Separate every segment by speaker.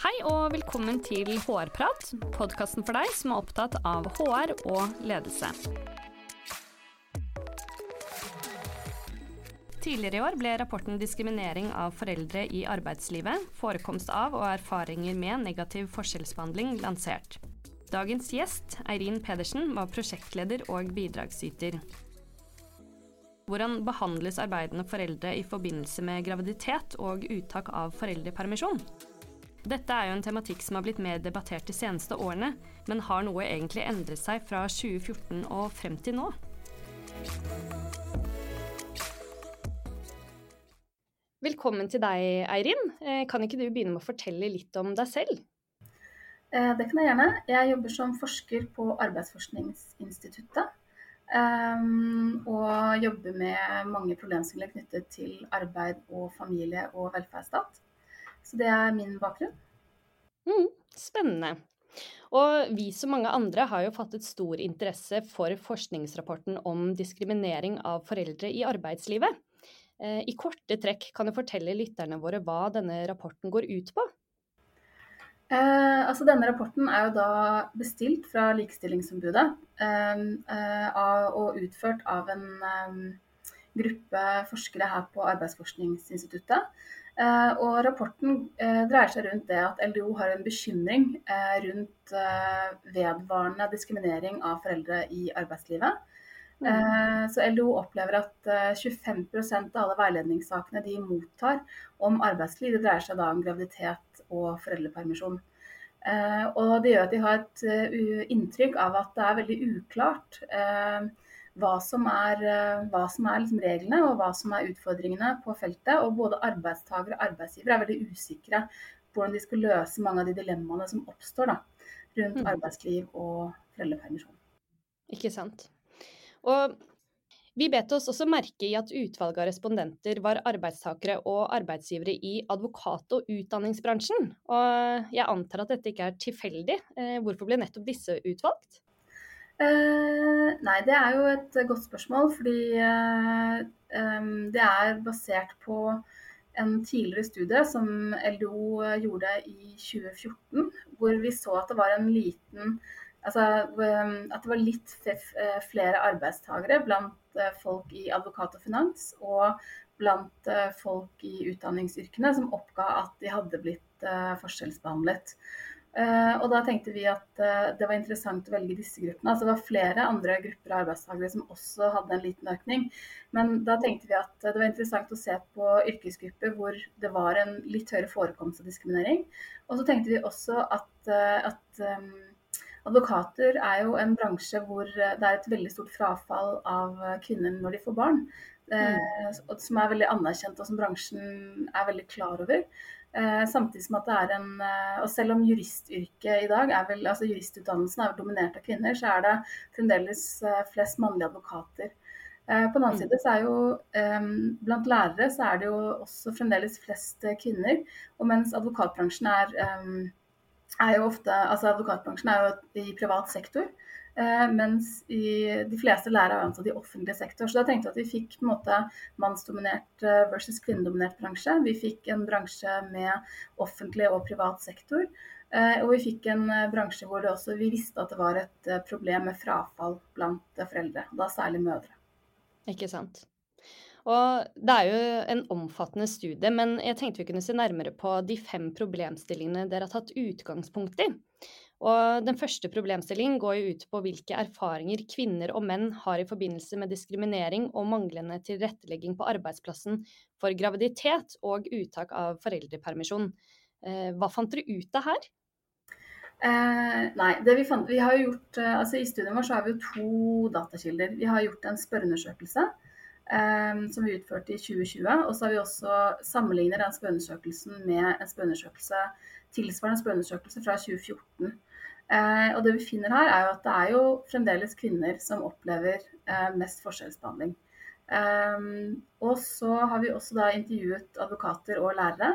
Speaker 1: Hei og velkommen til HR-prat, podkasten for deg som er opptatt av HR og ledelse. Tidligere i år ble rapporten 'Diskriminering av foreldre i arbeidslivet forekomst av og erfaringer med negativ forskjellsbehandling' lansert. Dagens gjest, Eirin Pedersen, var prosjektleder og bidragsyter. Hvordan behandles arbeidende foreldre i forbindelse med graviditet og uttak av foreldrepermisjon? Dette er jo en tematikk som har blitt mer debattert de seneste årene, men har noe egentlig endret seg fra 2014 og frem til nå? Velkommen til deg, Eirin. Eh, kan ikke du begynne med å fortelle litt om deg selv?
Speaker 2: Eh, det kan jeg gjerne. Jeg jobber som forsker på Arbeidsforskningsinstituttet. Um, og jobber med mange problemstillinger knyttet til arbeid og familie og velferdsstat. Så det er min bakgrunn.
Speaker 1: Mm, spennende. Og vi som mange andre har jo fattet stor interesse for forskningsrapporten om diskriminering av foreldre i arbeidslivet. Eh, I korte trekk kan du fortelle lytterne våre hva denne rapporten går ut på?
Speaker 2: Eh, altså denne rapporten er jo da bestilt fra Likestillingsombudet eh, eh, og utført av en eh, gruppe forskere her på Arbeidsforskningsinstituttet. Eh, og rapporten eh, dreier seg rundt det at LDO har en bekymring rundt vedvarende diskriminering av foreldre i arbeidslivet. Eh, så LDO opplever at 25 eh, av alle veiledningssakene de mottar om arbeidsliv, det dreier seg da om graviditet og foreldrepermisjon. Eh, og det gjør at de har et inntrykk av at det er veldig uklart hva som er, hva som er liksom reglene og hva som er utfordringene på feltet. Og både arbeidstakere og arbeidsgivere er veldig usikre på hvordan de skal løse mange av de dilemmaene som oppstår da, rundt mm. arbeidsliv og foreldrepermisjon.
Speaker 1: Ikke sant. Og vi bet oss også merke i at utvalget av respondenter var arbeidstakere og arbeidsgivere i advokat- og utdanningsbransjen. Og jeg antar at dette ikke er tilfeldig. Eh, hvorfor ble nettopp disse utvalgt?
Speaker 2: Uh, nei, det er jo et godt spørsmål. Fordi eh, det er basert på en tidligere studie som LDO gjorde i 2014, hvor vi så at det var en liten altså, at det var litt eh, flere arbeidstakere blant eh, folk i advokat og finans og blant eh, folk i utdanningsyrkene som oppga at de hadde blitt forskjellsbehandlet. Og da tenkte vi at det var interessant å velge disse gruppene. Altså det var flere andre grupper av arbeidstakere som også hadde en liten økning. Men da tenkte vi at det var interessant å se på yrkesgrupper hvor det var en litt høyere forekomst av diskriminering. Og så tenkte vi også at, at Advokater er jo en bransje hvor eh, det er et veldig stort frafall av eh, kvinner når de får barn. Eh, mm. Som er veldig anerkjent og som bransjen er veldig klar over. Samtidig som at det er en Og selv om juristyrket i dag er vel Altså juristutdannelsen er dominert av kvinner, så er det fremdeles flest mannlige advokater. På den annen mm. side så er jo blant lærere så er det jo også fremdeles flest kvinner. Og mens advokatbransjen er er jo ofte Altså advokatbransjen er jo i privat sektor. Eh, mens i, de fleste lærere er ansatt i offentlig sektor. Så da tenkte jeg at vi fikk på en måte mannsdominert eh, versus kvinnedominert bransje. Vi fikk en bransje med offentlig og privat sektor. Eh, og vi fikk en bransje hvor også, vi visste at det var et problem med frafall blant foreldre. Da særlig mødre.
Speaker 1: Ikke sant. Og det er jo en omfattende studie, men jeg tenkte vi kunne se nærmere på de fem problemstillingene dere har tatt utgangspunkt i. Og den første problemstillingen går jo ut på hvilke erfaringer kvinner og menn har i forbindelse med diskriminering og manglende tilrettelegging på arbeidsplassen for graviditet og uttak av foreldrepermisjon. Eh, hva fant dere ut av her?
Speaker 2: Eh, nei, vi fant, vi gjort, eh, altså I studien vår har vi to datakilder. Vi har gjort en spørreundersøkelse som vi utførte i 2020. Og så har vi også sammenlignet den spørreundersøkelsen med en spørreundersøkelse tilsvarende spørreundersøkelse fra 2014. Eh, og det vi finner her, er jo at det er jo fremdeles kvinner som opplever eh, mest forskjellsbehandling. Og så har vi også da intervjuet advokater og lærere.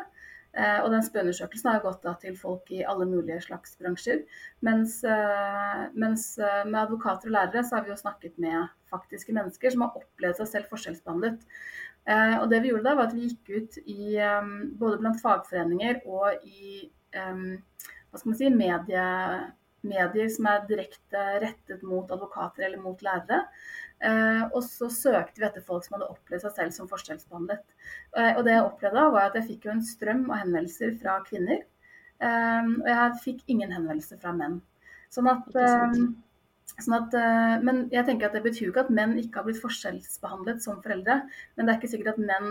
Speaker 2: Eh, og den spørreundersøkelsen har gått til folk i alle mulige slags bransjer. Mens, eh, mens, eh, med advokater og lærere så har vi jo snakket med faktiske mennesker som har opplevd seg selv forskjellsbehandlet. Og det vi gjorde da, var at vi gikk ut i, både blant fagforeninger og i hva skal man si, medie, medier som er direkte rettet mot advokater eller mot lærere. Eh, og så søkte vi etter folk som hadde opplevd seg selv som forskjellsbehandlet. Eh, og det jeg opplevde da, var at jeg fikk jo en strøm av henvendelser fra kvinner. Eh, og jeg fikk ingen henvendelser fra menn. Sånn at, sånn at, men jeg tenker at det betyr jo ikke at menn ikke har blitt forskjellsbehandlet som foreldre. Men det er ikke sikkert at menn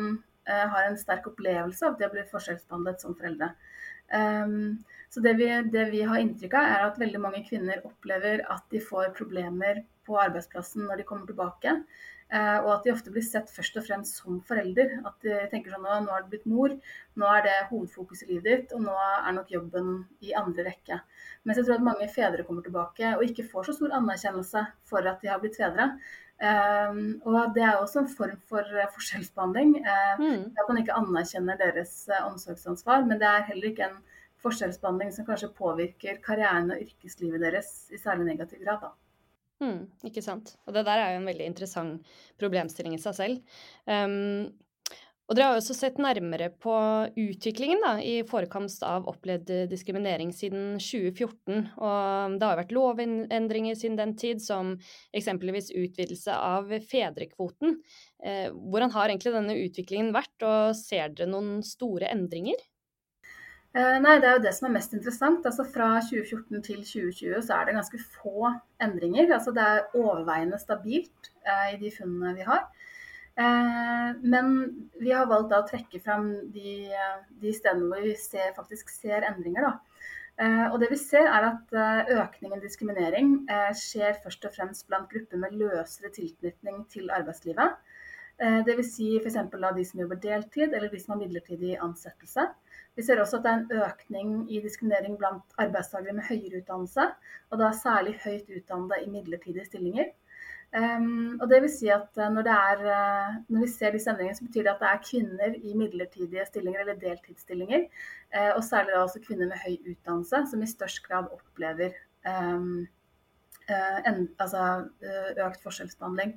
Speaker 2: har en sterk opplevelse av at de har blitt forskjellsbehandlet som foreldre. så det vi, det vi har inntrykk av, er at veldig mange kvinner opplever at de får problemer på arbeidsplassen når de kommer tilbake. Eh, og at de ofte blir sett først og fremst som forelder. At de tenker sånn nå har du blitt mor, nå er det hovedfokus i livet ditt, og nå er nok jobben i andre rekke. Mens jeg tror at mange fedre kommer tilbake og ikke får så stor anerkjennelse for at de har blitt fedre. Um, og det er også en form for forskjellsbehandling. Uh, mm. At man ikke anerkjenner deres omsorgsansvar. Men det er heller ikke en forskjellsbehandling som kanskje påvirker karrieren og yrkeslivet deres i særlig negativ grad. da.
Speaker 1: Mm, ikke sant. Og det der er jo en veldig interessant problemstilling i seg selv. Um, og dere har også sett nærmere på utviklingen da, i forekomst av opplevd diskriminering siden 2014. Og det har vært lovendringer siden den tid, som eksempelvis utvidelse av fedrekvoten. Eh, hvordan har egentlig denne utviklingen vært, og ser dere noen store endringer?
Speaker 2: Eh, nei, Det er jo det som er mest interessant. Altså Fra 2014 til 2020 så er det ganske få endringer. Altså Det er overveiende stabilt eh, i de funnene vi har. Eh, men vi har valgt å trekke fram de, de stedene hvor vi ser, faktisk ser endringer. Eh, og det vi ser er at eh, Økningen diskriminering eh, skjer først og fremst blant grupper med løsere tilknytning til arbeidslivet. Dvs. Si f.eks. de som jobber deltid eller de som har midlertidig ansettelse. Vi ser også at det er en økning i diskriminering blant arbeidstakere med høyere utdannelse, og da særlig høyt utdannede i midlertidige stillinger. Um, og det vil si at eh, når, er, eh, når, vi ser disse endringene, så betyr det at det er kvinner i midlertidige stillinger eller deltidsstillinger, uh, og særlig da også kvinner med høy utdannelse, som i størst grad opplever um, en, altså, økt forskjellsbehandling.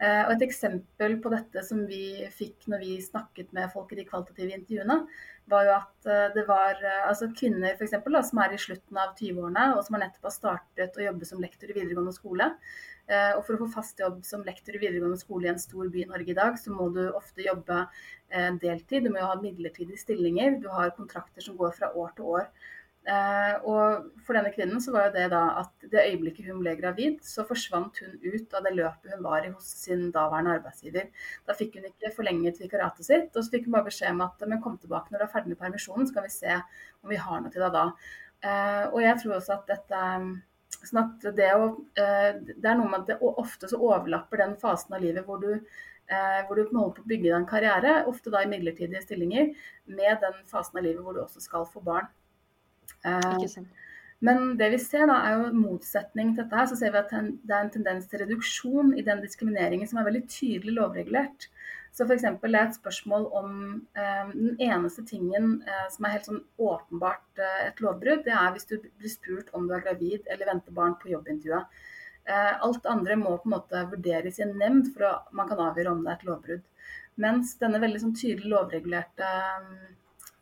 Speaker 2: Eh, og Et eksempel på dette som vi fikk når vi snakket med folk i de kvalitative intervjuene, var jo at eh, det var eh, altså kvinner for eksempel, da, som er i slutten av 20-årene og som har nettopp har startet å jobbe som lektor i videregående skole. Og For å få fast jobb som lektor i videregående skole i en stor by i Norge i dag, så må du ofte jobbe deltid. Du må jo ha midlertidige stillinger. Du har kontrakter som går fra år til år. Eh, og for denne kvinnen så var jo det da at det øyeblikket hun ble gravid, så forsvant hun ut av det løpet hun var i hos sin daværende arbeidsgiver. Da fikk hun ikke forlenget vikariatet sitt, og så fikk hun bare beskjed om at men kom tilbake når du er ferdig med permisjonen, så kan vi se om vi har noe til deg da. Eh, og jeg tror også at dette sånn at det, å, eh, det er noe med at det ofte så overlapper den fasen av livet hvor du hvor du holder på å bygge deg en karriere, ofte da i midlertidige stillinger, med den fasen av livet hvor du også skal få barn. Eh, men det vi ser da, er jo motsetning til dette her, så ser vi at det er en tendens til reduksjon i den diskrimineringen som er veldig tydelig lovregulert. Så f.eks. er et spørsmål om eh, den eneste tingen eh, som er helt sånn åpenbart eh, et lovbrudd, det er hvis du blir spurt om du er gravid eller venter barn på jobbintervjuet. Eh, alt andre må på en måte vurderes i en nemnd for at man kan avgjøre om det er et lovbrudd. Mens denne veldig sånn tydelig lovregulerte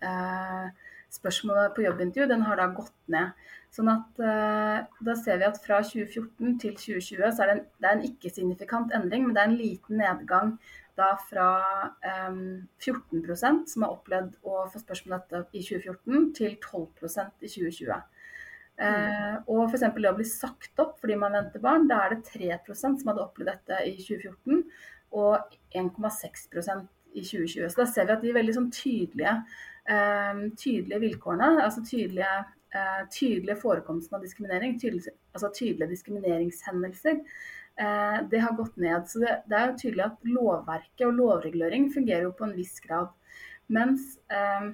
Speaker 2: eh, spørsmålet på jobbintervju, den har da gått ned. Sånn at uh, Da ser vi at fra 2014 til 2020 så er det en, det er en ikke-signifikant endring, men det er en liten nedgang da fra um, eh, 14% som har opplevd å få spørsmål dette i 2014, til 12% i 2020. Uh, mm. og f.eks. det å bli sagt opp fordi man venter barn, da er det 3% som hadde opplevd dette i 2014, og 1,6% i 2020. Så da ser vi at de er veldig sånn tydelige tydelige vilkårene, altså tydelige, uh, tydelige forekomsten av diskriminering, tydelige, altså tydelige diskrimineringshendelser, uh, det har gått ned. Så det, det, er jo tydelig at lovverket og lovregulering fungerer jo på en viss grad. Mens eh,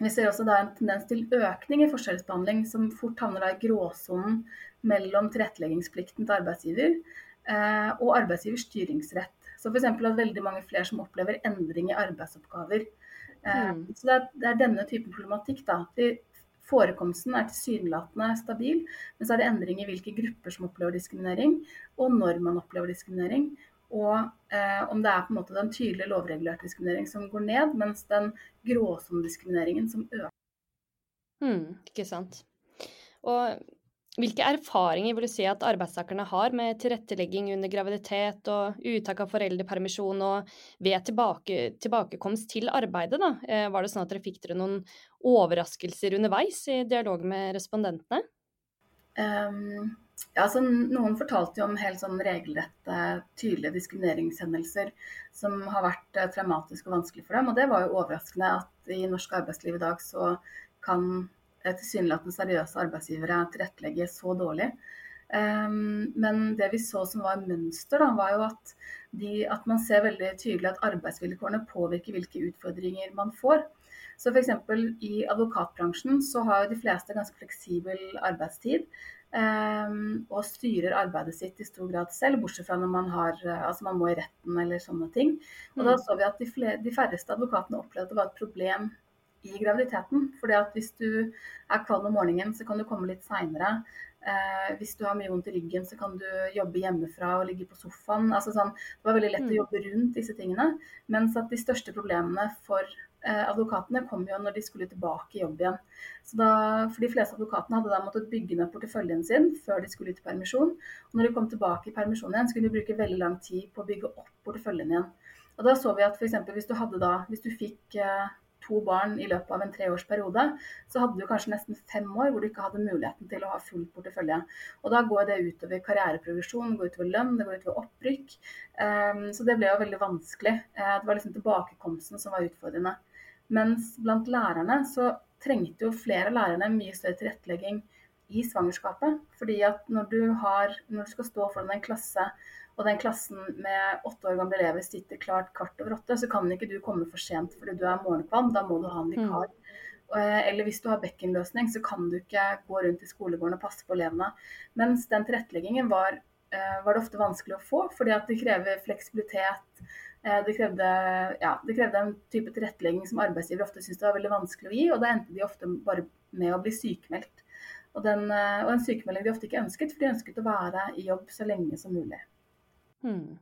Speaker 2: vi ser også da en tendens til økning i forskjellsbehandling, som fort havner da i gråsonen mellom tilretteleggingsplikten til arbeidsgiver og arbeidsgivers styringsrett. Så f.eks. at veldig mange flere som opplever endring i arbeidsoppgaver Mm. Så det er, det er, denne typen problematikk. da. Forekomsten er tilsynelatende stabil, men så er det endring i hvilke grupper som opplever diskriminering, og når man opplever diskriminering. Og eh, om det er på en måte den tydelige lovregulerte diskriminering som går ned, mens den gråsonediskrimineringen som øker.
Speaker 1: Mm, ikke sant. Og hvilke erfaringer vil du si at arbeidstakerne har med tilrettelegging under graviditet og uttak av foreldrepermisjon og ved tilbake, tilbakekomst til arbeidet? Da? Eh, var det sånn at dere fikk dere noen overraskelser underveis i dialog med respondentene?
Speaker 2: Um, ja, altså, noen fortalte jo om helt sånn regelrette, tydelige diskrimineringshendelser som har vært uh, traumatiske og vanskelig for dem. Og det var jo overraskende at i norsk arbeidsliv i dag så kan tilsynelatende seriøse arbeidsgivere tilrettelegge så dårlig. Um, men det vi så som var mønster, da, var jo at, de, at, man ser veldig tydelig at arbeidsvilkårene påvirker hvilke utfordringer man får. Så f.eks. i advokatbransjen så har de fleste ganske fleksibel arbeidstid. Um, og styrer arbeidet sitt i stor grad selv, bortsett fra når man, har, altså man må i retten eller sånne ting. Og mm. da så vi at de færreste advokatene opplevde at det var et problem i graviditeten. fordi at hvis du er kvalm om morgenen, så kan du komme litt seinere. Eh, hvis du har mye vondt i ryggen, så kan du jobbe hjemmefra og ligge på sofaen. Altså sånn, det var veldig lett å mm. jobbe rundt disse tingene. Mens at de største problemene for eh, advokatene kom jo når de skulle tilbake i jobb igjen. Så da, for De fleste advokatene hadde da måttet bygge ned porteføljen sin før de skulle ut i permisjon. Og når de kom tilbake i permisjon igjen, skulle de bruke veldig lang tid på å bygge opp porteføljen igjen. Og da så vi at for Hvis du hadde da, hvis du fikk eh, to barn i løpet av en treårsperiode, så hadde du kanskje nesten fem år hvor du ikke hadde muligheten til å ha full portefølje. Og da går det utover karriereprovisjon, det går utover lønn, det går utover opprykk. Um, så det ble jo veldig vanskelig. Uh, det var liksom tilbakekomsten som var utfordrende. Mens blant lærerne så trengte jo flere lærerne mye større tilrettelegging i svangerskapet. Fordi at når du, har, når du skal stå foran en klasse og den klassen med åtte år gamle elever sitter klart kvart over åtte, så kan ikke du komme for sent fordi du er morgenkvam. Da må du ha en vikar. Mm. Eller hvis du har bekkenløsning, så kan du ikke gå rundt i skolegården og passe på elevene. Mens den tilretteleggingen var, eh, var, det ofte vanskelig å få, fordi at det krever fleksibilitet. Eh, det krevde, ja, det krevde en type tilrettelegging som arbeidsgiver ofte syntes det var veldig vanskelig å gi, og da endte de ofte bare med å bli sykemeldt. Og, den, og en sykemelding de ofte ikke ønsket, for de ønsket å være i jobb så lenge som mulig. Hmm.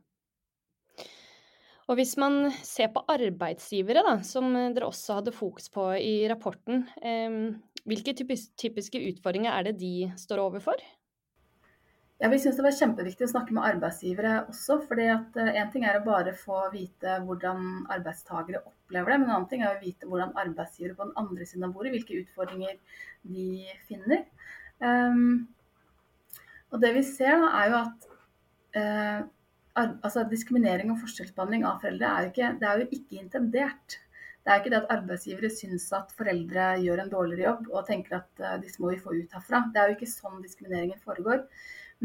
Speaker 1: Og hvis man ser på arbeidsgivere, da, som dere også hadde fokus på i rapporten, eh, hvilke typiske utfordringer er det de står overfor?
Speaker 2: Ja, Vi syns det var kjempeviktig å snakke med arbeidsgivere også. fordi at Én eh, ting er å bare få vite hvordan arbeidstakere opplever det, men en annen ting er å vite hvordan arbeidsgivere på den andre siden av bordet, hvilke utfordringer de finner. Um, og det vi ser, da, er jo at uh, altså, diskriminering og forskjellsbehandling av foreldre er jo ikke, det er jo ikke intendert. Det er ikke det at arbeidsgivere syns at foreldre gjør en dårligere jobb og tenker at uh, disse må vi få ut herfra. Det er jo ikke sånn diskrimineringen foregår.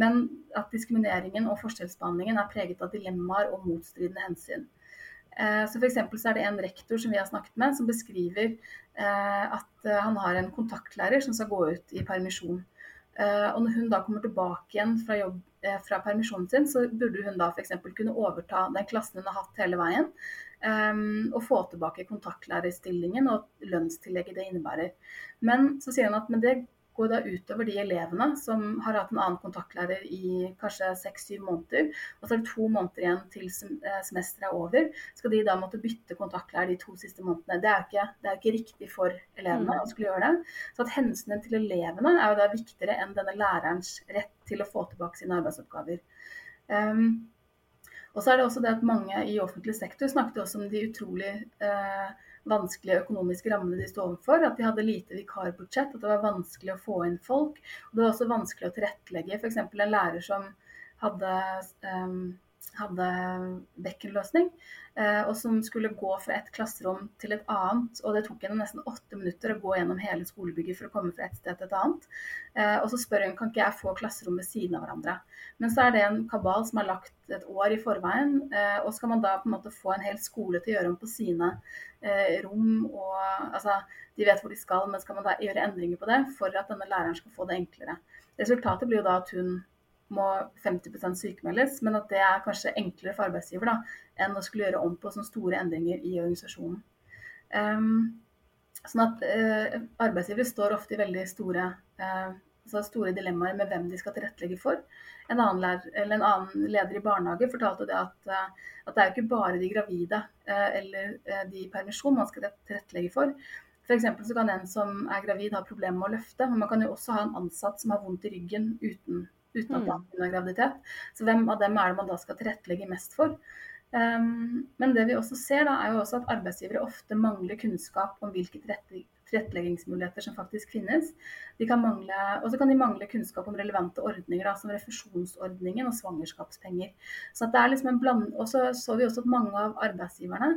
Speaker 2: Men at diskrimineringen og forskjellsbehandlingen er preget av dilemmaer og motstridende hensyn. Uh, så for så er det en rektor som vi har snakket med, som beskriver uh, at han har en kontaktlærer som skal gå ut i permisjon. Og når hun da kommer tilbake igjen fra jobb Eh, fra permisjonen sin, så burde hun da f.eks. kunne overta den klassen hun har hatt hele veien. Um, og få tilbake kontaktlærerstillingen og lønnstillegget det innebærer. Men så sier hun at men det går da utover de elevene som har hatt en annen kontaktlærer i kanskje seks-syv måneder. Og så er det to måneder igjen til eh, semesteret er over. Skal de da måtte bytte kontaktlærer de to siste månedene? Det er jo ikke, er ikke, riktig for elevene å skulle gjøre det. Så at hensynet til elevene er jo da viktigere enn denne lærerens rett til å få tilbake sine arbeidsoppgaver. Um, og så er det også det at mange i offentlig sektor snakket også om de utrolig eh, vanskelige økonomiske rammene de sto overfor. At de hadde lite vikarbudsjett, at det var vanskelig å få inn folk. Og det var også vanskelig å tilrettelegge. F.eks. en lærer som hadde um, hadde bekkenløsning, eh, og som skulle gå fra et klasserom til et annet. Og det tok henne nesten åtte minutter å gå gjennom hele skolebygget for å komme fra et sted til et annet. Eh, og så spør hun kan ikke jeg få klasserom ved siden av hverandre. Men så er det en kabal som er lagt et år i forveien. Eh, og skal man da på en måte få en hel skole til å gjøre om på sine rom og Altså, de vet hvor de skal, men skal man da gjøre endringer på det for at denne læreren skal få det enklere. Resultatet blir jo da at hun må 50% sykemeldes, men at det er kanskje enklere for arbeidsgiver da, enn å skulle gjøre om på sånne store endringer i organisasjonen. Um, sånn at uh, Arbeidsgivere står ofte i veldig store, uh, store dilemmaer med hvem de skal tilrettelegge for. En annen, lærer, en annen leder i barnehage fortalte det at, uh, at det er ikke bare de gravide eller de i permisjon man skal tilrettelegge for. F.eks. så kan en som er gravid ha problemer med å løfte, men man kan jo også ha en ansatt som har vondt i ryggen uten, uten at man har graviditet. Så hvem av dem er det man da skal tilrettelegge mest for? Um, men det vi også ser da, er jo også at arbeidsgivere ofte mangler kunnskap om hvilke tilretteleggingsmuligheter som faktisk finnes. De kan mangle, og så kan de mangle kunnskap om relevante ordninger, da, som refusjonsordningen og svangerskapspenger. Så det er liksom en bland... Og så så vi også at mange av arbeidsgiverne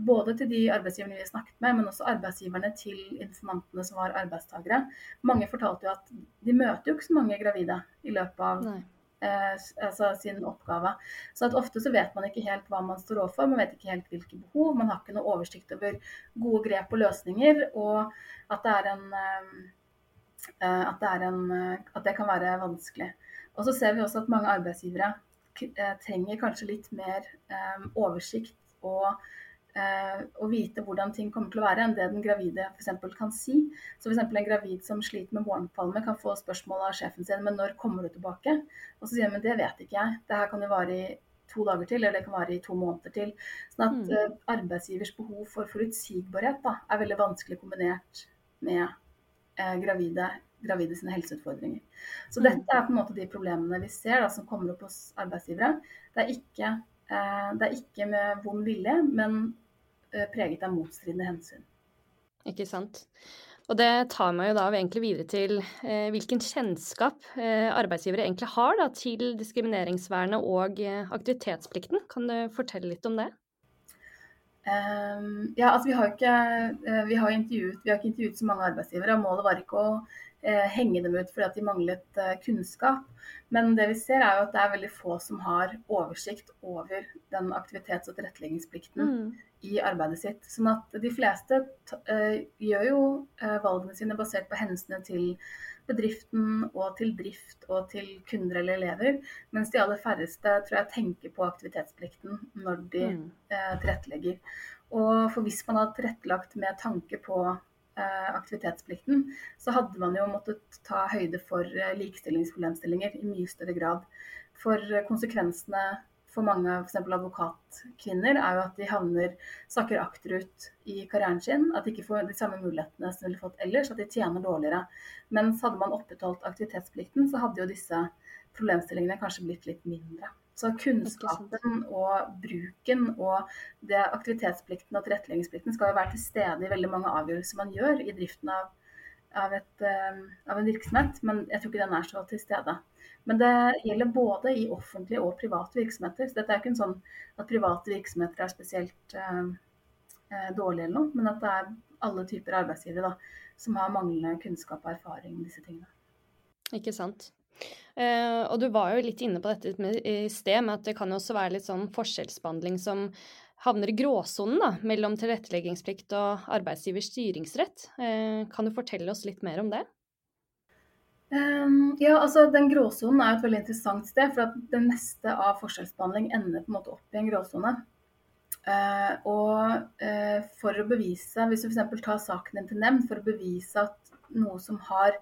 Speaker 2: både til de arbeidsgiverne vi snakket med, men også arbeidsgiverne til informantene som var arbeidstakere. Mange fortalte jo at de møter jo ikke så mange gravide i løpet av eh, altså sin oppgave. Så at ofte så vet man ikke helt hva man står overfor, man vet ikke helt hvilke behov. Man har ikke noe oversikt over gode grep og løsninger, og at det er en eh, at det, er en, at det kan være vanskelig. Og så ser vi også at mange arbeidsgivere eh, trenger kanskje litt mer eh, oversikt og Eh, å vite hvordan ting kommer til å være, enn det den gravide f.eks. kan si. Så f.eks. en gravid som sliter med morgenkvalme, kan få spørsmål av sjefen sin men når kommer du tilbake? Og så sier hun men det vet ikke jeg. Det her kan jo vare i to dager til, eller det kan vare i to måneder til. Sånn at mm. uh, arbeidsgivers behov for forutsigbarhet da, er veldig vanskelig kombinert med eh, gravide, gravide sine helseutfordringer. Så mm. dette er på en måte de problemene vi ser da, som kommer opp hos arbeidsgivere. Det er ikke, uh, det er ikke med vond vilje, men Eh, preget av motstridende hensyn.
Speaker 1: Ikke sant. Og det tar meg jo da egentlig videre til eh, hvilken kjennskap eh, arbeidsgivere egentlig har da, til diskrimineringsvernet og eh, aktivitetsplikten. Kan du fortelle litt om det?
Speaker 2: Um, ja, altså vi har, ikke, uh, vi, har vi har ikke intervjuet så mange arbeidsgivere. og Målet var ikke å henge dem ut fordi at de manglet uh, kunnskap. Men det vi ser er jo at det er veldig få som har oversikt over den aktivitets- og tilretteleggingsplikten. Mm i arbeidet sitt. Sånn at de fleste uh, gjør jo valgene sine basert på hensynet til bedriften og til drift og til kunder eller elever, mens de aller færreste tror jeg tenker på aktivitetsplikten når de mm. tilrettelegger. Og for hvis man har tilrettelagt med tanke på aktivitetsplikten, så hadde man jo måttet ta høyde for likestillingsproblemstillinger i mye større grad. For konsekvensene for mange f.eks. advokatkvinner, er jo at de havner sakker akterut i karrieren sin. At de ikke får de samme mulighetene som de ville fått ellers, at de tjener dårligere. Mens hadde man opprettholdt aktivitetsplikten, så hadde jo disse problemstillingene kanskje blitt litt mindre. Så kunnskapen og bruken og det aktivitetsplikten og tilretteleggingsplikten skal jo være til stede i veldig mange avgjørelser man gjør i driften av, av, et, uh, av en virksomhet, men jeg tror ikke den er så til stede. Men det gjelder både i offentlige og private virksomheter. Så dette er ikke sånn at private virksomheter er spesielt eh, eh, dårlige eller noe, men at det er alle typer arbeidsgivere da, som har manglende kunnskap og erfaring med disse tingene.
Speaker 1: Ikke sant. Eh, og du var jo litt inne på dette med, i sted, med at det kan også være litt sånn forskjellsbehandling som havner i gråsonen da, mellom tilretteleggingsplikt og arbeidsgivers styringsrett. Eh, kan du fortelle oss litt mer om det?
Speaker 2: Um, ja, altså Den gråsonen er et veldig interessant sted, for at det meste av forskjellsbehandling ender på en måte opp i en gråsone. Uh, og for å bevise, hvis du f.eks. tar saken din til nemnd, for å bevise at noe som har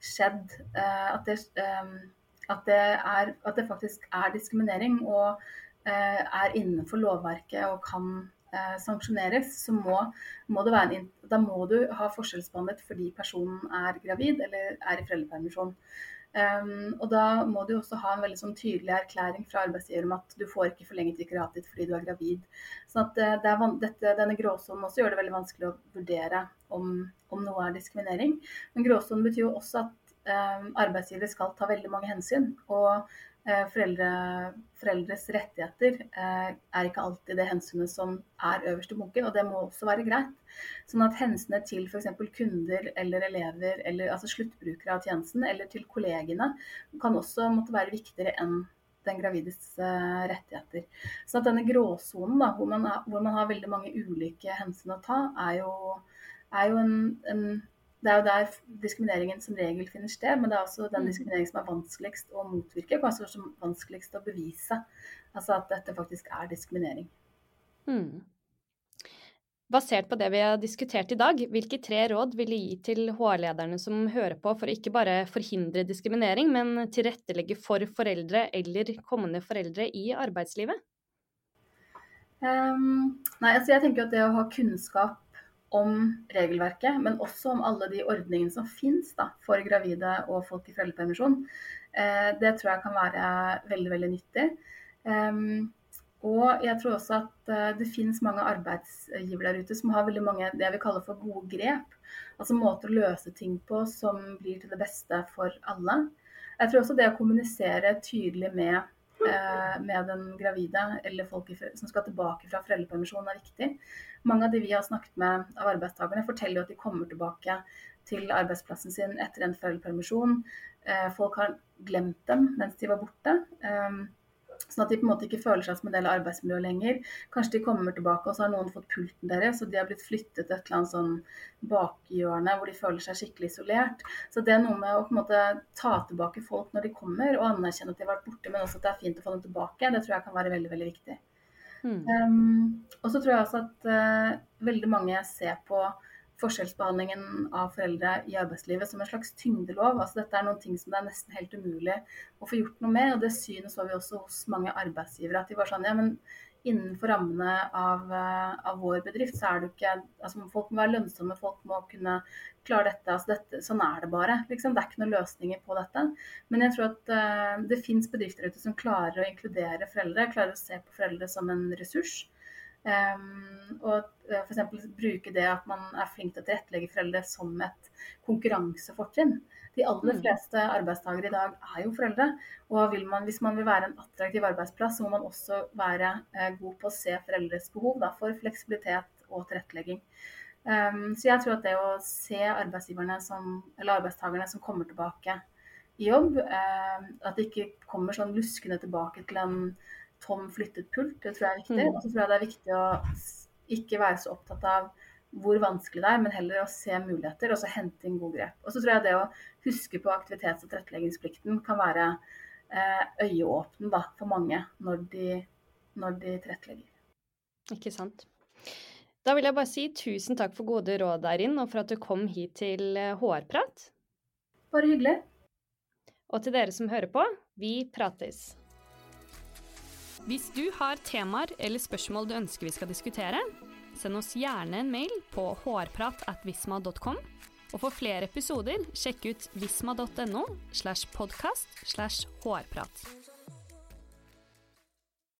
Speaker 2: skjedd, uh, at, det, um, at, det er, at, det, faktisk er diskriminering og er innenfor lovverket og kan eh, sanksjoneres, så må, må, det være en, da må du ha forskjellsbehandlet fordi personen er gravid eller er i foreldrepermisjon. Um, og da må du også ha en veldig sånn tydelig erklæring fra arbeidsgiver om at du får ikke forlenget vikariatet ditt fordi du er gravid. Så at eh, det er, dette, Denne gråsonen også gjør det veldig vanskelig å vurdere om, om noe er diskriminering. Men gråsonen betyr jo også at um, arbeidsgiver skal ta veldig mange hensyn. Og foreldre, foreldres rettigheter eh, er ikke alltid det hensynet som er øverst i bunken, og det må også være greit. Sånn at hensynet til f.eks. kunder eller elever, eller altså sluttbrukere av tjenesten, eller til kollegene, kan også måtte være viktigere enn den gravides eh, rettigheter. Så at denne gråsonen, hvor, hvor, man har veldig mange ulike hensyn å ta, er jo, er jo en, en det er jo der diskrimineringen som regel finner sted, men det er også den mm. diskrimineringen som er vanskeligst å motvirke, kanskje også vanskeligst å bevise. Altså at dette faktisk er diskriminering.
Speaker 1: Mm. Basert på det vi har diskutert i dag, hvilke tre råd vil du gi til HR-lederne som hører på for å ikke bare forhindre diskriminering, men tilrettelegge for foreldre eller kommende foreldre i arbeidslivet?
Speaker 2: Um, nei, altså jeg tenker at det å ha kunnskap om regelverket, men også om alle de ordningene som finnes da, for gravide og folk i foreldrepermisjon, eh, det tror jeg kan være veldig, veldig nyttig. Um, og jeg tror også at eh, det finnes mange arbeidsgivere der ute som har veldig mange det jeg vil kalle for gode grep. Altså måter å løse ting på som blir til det beste for alle. Jeg tror også det å kommunisere tydelig med, eh, med den gravide eller folk som skal tilbake fra foreldrepermisjon er viktig. Mange av de vi har snakket med av arbeidstakerne forteller at de kommer tilbake til arbeidsplassen sin etter en foreldrepermisjon. Eh, folk har glemt dem mens de var borte. Sånn at de på en måte ikke føler seg som en del av arbeidsmiljøet lenger. Kanskje de kommer tilbake, og så har noen fått pulten deres, og de har blitt flyttet til et eller annet sånn bakhjørne hvor de føler seg skikkelig isolert. Så det er noe med å på en måte ta tilbake folk når de kommer, og anerkjenne at de har vært borte, men også at det er fint å få dem tilbake. Det tror jeg kan være veldig, veldig viktig. Mm. Um, og så tror jeg også at uh, veldig mange ser på forskjellsbehandlingen av foreldre i arbeidslivet som en slags tyngdelov. Altså dette er noen ting som det er nesten helt umulig å få gjort noe med. Og det synet så vi også hos mange arbeidsgivere. At de var sånn ja, men innenfor rammene av, eh, av vår bedrift så er det ikke altså Folk må være lønnsomme, folk må kunne klare dette. altså dette, Sånn er det bare. liksom. Det er ikke noen løsninger på dette. Men jeg tror at uh, det fins bedrifter ute som klarer å inkludere foreldre, klarer å se på foreldre som en ressurs. Um, og uh, f.eks. bruke det at man er flink til å tilrettelegge foreldre som et konkurransefortrinn. De aller mm. fleste arbeidstakere i dag er jo foreldre. Og man, hvis man vil være en attraktiv arbeidsplass, så må man også være eh, god på å se foreldres behov da, for fleksibilitet og tilrettelegging. Um, så jeg tror at det å se arbeidsgiverne som, eller arbeidstakerne som kommer tilbake i jobb, eh, at de ikke kommer sånn luskende tilbake til en tom flyttet pult. Det tror jeg er viktig. Mm. Og så tror jeg det er viktig å ikke være så opptatt av hvor vanskelig det er, men heller å se muligheter og så hente inn gode grep. Og så tror jeg det å huske på aktivitets- og tilretteleggingsplikten kan være eh, øyeåpne da, for mange når de, når de tilrettelegger.
Speaker 1: Ikke sant. Da vil jeg bare si tusen takk for gode råd, Eirin, og for at du kom hit til HR-prat.
Speaker 2: Eh, bare hyggelig.
Speaker 1: Og til dere som hører på, vi prates. Hvis du har temaer eller spørsmål du ønsker vi skal diskutere, send oss gjerne en mail på hårpratatvisma.com. Og for flere episoder, sjekk ut visma.no slash podkast slash hårprat.